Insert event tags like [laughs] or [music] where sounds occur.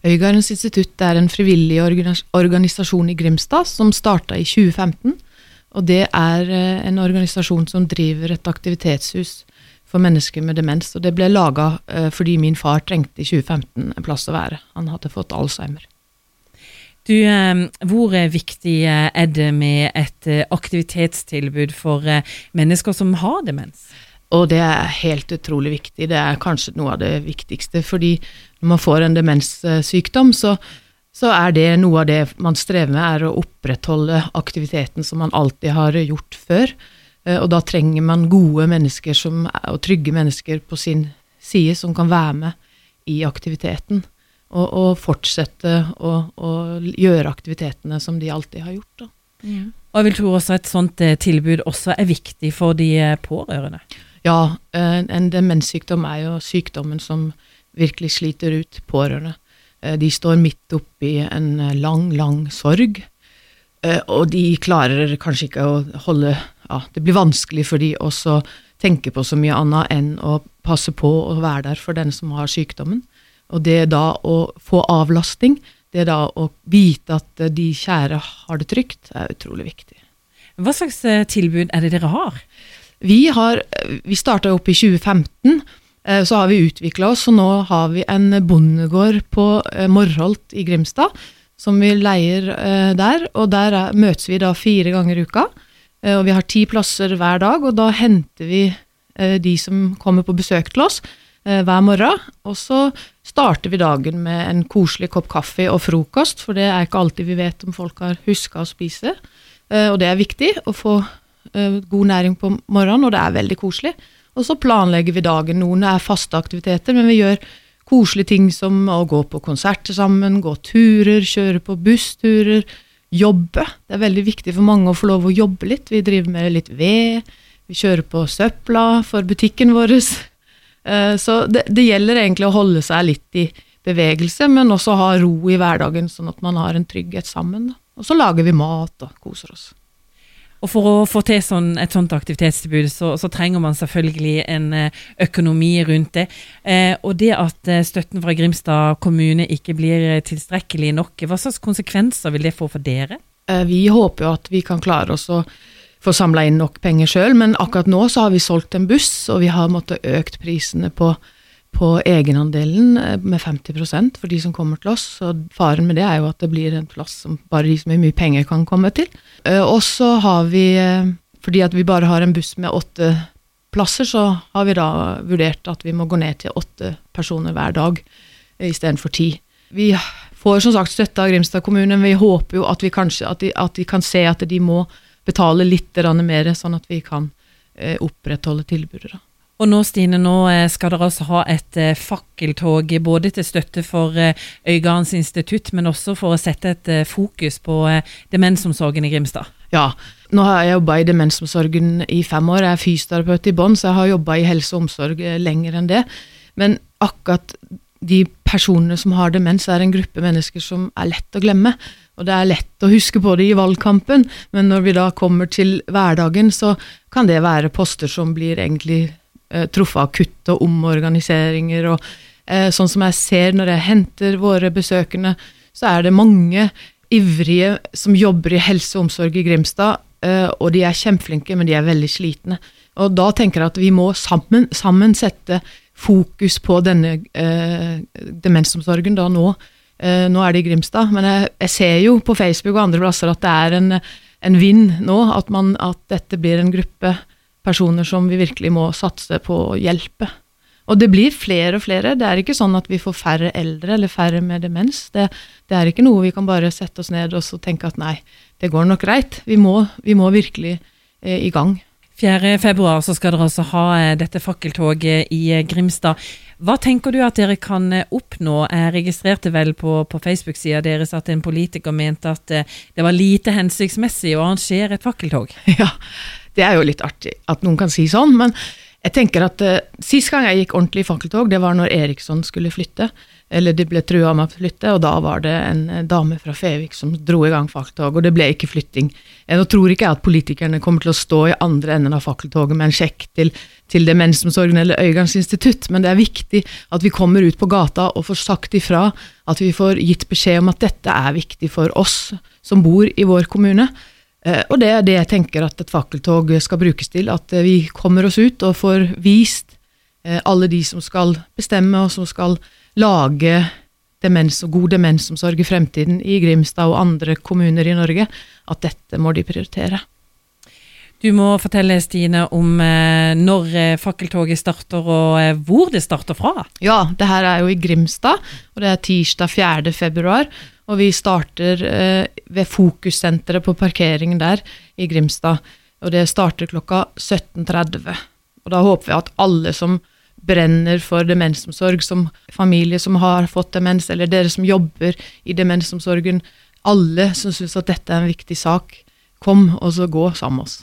Øygardens institutt er en frivillig organisasjon i Grimstad som starta i 2015. Og det er eh, en organisasjon som driver et aktivitetshus for mennesker med demens. Og det ble laga eh, fordi min far trengte i 2015 en plass å være. Han hadde fått alzheimer. Du, eh, hvor viktig er det med et aktivitetstilbud for mennesker som har demens? Og det er helt utrolig viktig. Det er kanskje noe av det viktigste. Fordi når man får en demenssykdom, så, så er det noe av det man strever med, er å opprettholde aktiviteten som man alltid har gjort før. Eh, og da trenger man gode mennesker som, og trygge mennesker på sin side som kan være med i aktiviteten. Og, og fortsette å, og gjøre aktivitetene som de alltid har gjort. Da. Ja. Og jeg vil tro også et sånt eh, tilbud også er viktig for de eh, pårørende. Ja, eh, en demenssykdom er jo sykdommen som virkelig sliter ut pårørende. Eh, de står midt oppi en eh, lang, lang sorg, og de klarer kanskje ikke å holde Ja, det blir vanskelig for de også tenke på så mye annet enn å passe på å være der for den som har sykdommen. Og det da å få avlastning, det da å vite at de kjære har det trygt, er utrolig viktig. Hva slags tilbud er det dere har? Vi, har, vi starta opp i 2015. Eh, så har vi utvikla oss, og nå har vi en bondegård på eh, Morholt i Grimstad som vi leier eh, der. Og der møtes vi da fire ganger i uka. Og vi har ti plasser hver dag, og da henter vi de som kommer på besøk til oss hver morgen. Og så starter vi dagen med en koselig kopp kaffe og frokost, for det er ikke alltid vi vet om folk har huska å spise. Og det er viktig å få god næring på morgenen, og det er veldig koselig. Og så planlegger vi dagen. Noen er faste aktiviteter, men vi gjør koselige ting som å gå på konserter sammen, gå turer, kjøre på bussturer, jobbe. Det er veldig viktig for mange å få lov å jobbe litt. Vi driver med litt ved, vi kjører på søpla for butikken vår. [laughs] Eh, så det, det gjelder egentlig å holde seg litt i bevegelse, men også ha ro i hverdagen, sånn at man har en trygghet sammen. Og så lager vi mat og koser oss. Og for å få til sånn, et sånt aktivitetstilbud, så, så, trenger man selvfølgelig en eh, økonomi rundt det. Eh, og det at eh, støtten fra Grimstad kommune ikke blir eh, tilstrekkelig nok, hva slags konsekvenser vil det få for dere? Vi håper jo at vi kan klare oss å få samla inn nok penger sjøl, men akkurat nå så har vi solgt en buss, og vi har måttet økt prisene på på egenandelen eh, med 50% for de som kommer til oss. Og faren med det er jo at det blir en plass som bare de som har mye penger kan komme til. Eh, og så har vi, eh, fordi at vi bare har en buss med åtte plasser, så har vi da vurdert at vi må gå ned til åtte personer hver dag istedenfor ti. Vi får som sagt støtte av Grimstad kommune, men vi håper jo at vi kanskje at de, at de kan se at de må betale litt mer, sånn at vi kan opprettholde tilbudet. Og nå Stine, nå eh, skal dere altså ha et eh, fakkeltog både til støtte for eh, Øygardens institutt, men også for å sette et fokus på demensomsorgen i Grimstad. Ja, nå har jeg jobba i demensomsorgen i fem år. Jeg er fysioterapeut i bånn, så jeg har jobba i helse og omsorg lenger enn det. Men akkurat de personene som har demens, er en gruppe mennesker som er lett å glemme. Og det er lett å huske på det i valgkampen, men når vi da kommer til hverdagen, så kan det være poster som blir egentlig truffet av kutt og omorganiseringer. og eh, Sånn som jeg ser når jeg henter våre besøkende, så er det mange ivrige som jobber i helse og omsorg i Grimstad, eh, og de er kjempeflinke, men de er veldig slitne. Og da tenker jeg at vi må sammen, sammen sette fokus på denne eh, demensomsorgen da nå. Eh, nå er det i Grimstad, men jeg, jeg, ser jo på Facebook og andre plasser at det er en, en vind nå, at, man, at dette blir en gruppe personer som vi virkelig må satse på å hjelpe. Og det blir flere og flere. Det er ikke sånn at vi får færre eldre eller færre med demens. Det, det er ikke noe vi kan bare sette oss ned og tenke at nei, det går nok greit. Vi må, vi må virkelig eh, i gang. 4. februar så skal dere altså ha eh, dette fakkeltoget i eh, Grimstad. Hva tenker du at dere kan eh, oppnå? Jeg registrerte vel på, på Facebook-sida deres at en politiker mente at det var lite hensiktsmessig å arrangere et fakkeltog? [laughs] Ja, det er jo litt artig at noen kan si sånn, men Jeg tenker at uh, Sist gang jeg gikk ordentlig i fakkeltog, det var når Eriksson skulle flytte. Eller de ble trua med å flytte, og da var det en uh, dame fra Fevik som dro i gang fakkeltog, og det ble ikke flytting. Nå tror ikke jeg at politikerne kommer til å stå i andre enden av fakkeltoget med en sjekk til, til Demensomsorgen eller Øygards institutt, men det er viktig at vi kommer ut på gata og får sagt ifra, at vi får gitt beskjed om at dette er viktig for oss som bor i vår kommune. Eh, og det er det jeg tenker at et fakkeltog skal brukes til. At eh, vi kommer oss ut og får vist eh, alle de som skal bestemme og som skal lage demens og god demensomsorg i fremtiden i Grimstad og andre kommuner i Norge, at dette må de prioritere. Du må fortelle Stine om når fakkeltoget starter og hvor det starter fra. Ja, det her er jo i Grimstad, og det er tirsdag 4. februar. Og vi starter eh, ved Fokussenteret på parkeringen der i Grimstad. Og det starter klokka 17.30. Og da håper vi at alle som brenner for demensomsorg, som familie som har fått demens, eller dere som jobber i demensomsorgen, alle som syns at dette er en viktig sak, kom og så gå sammen med oss.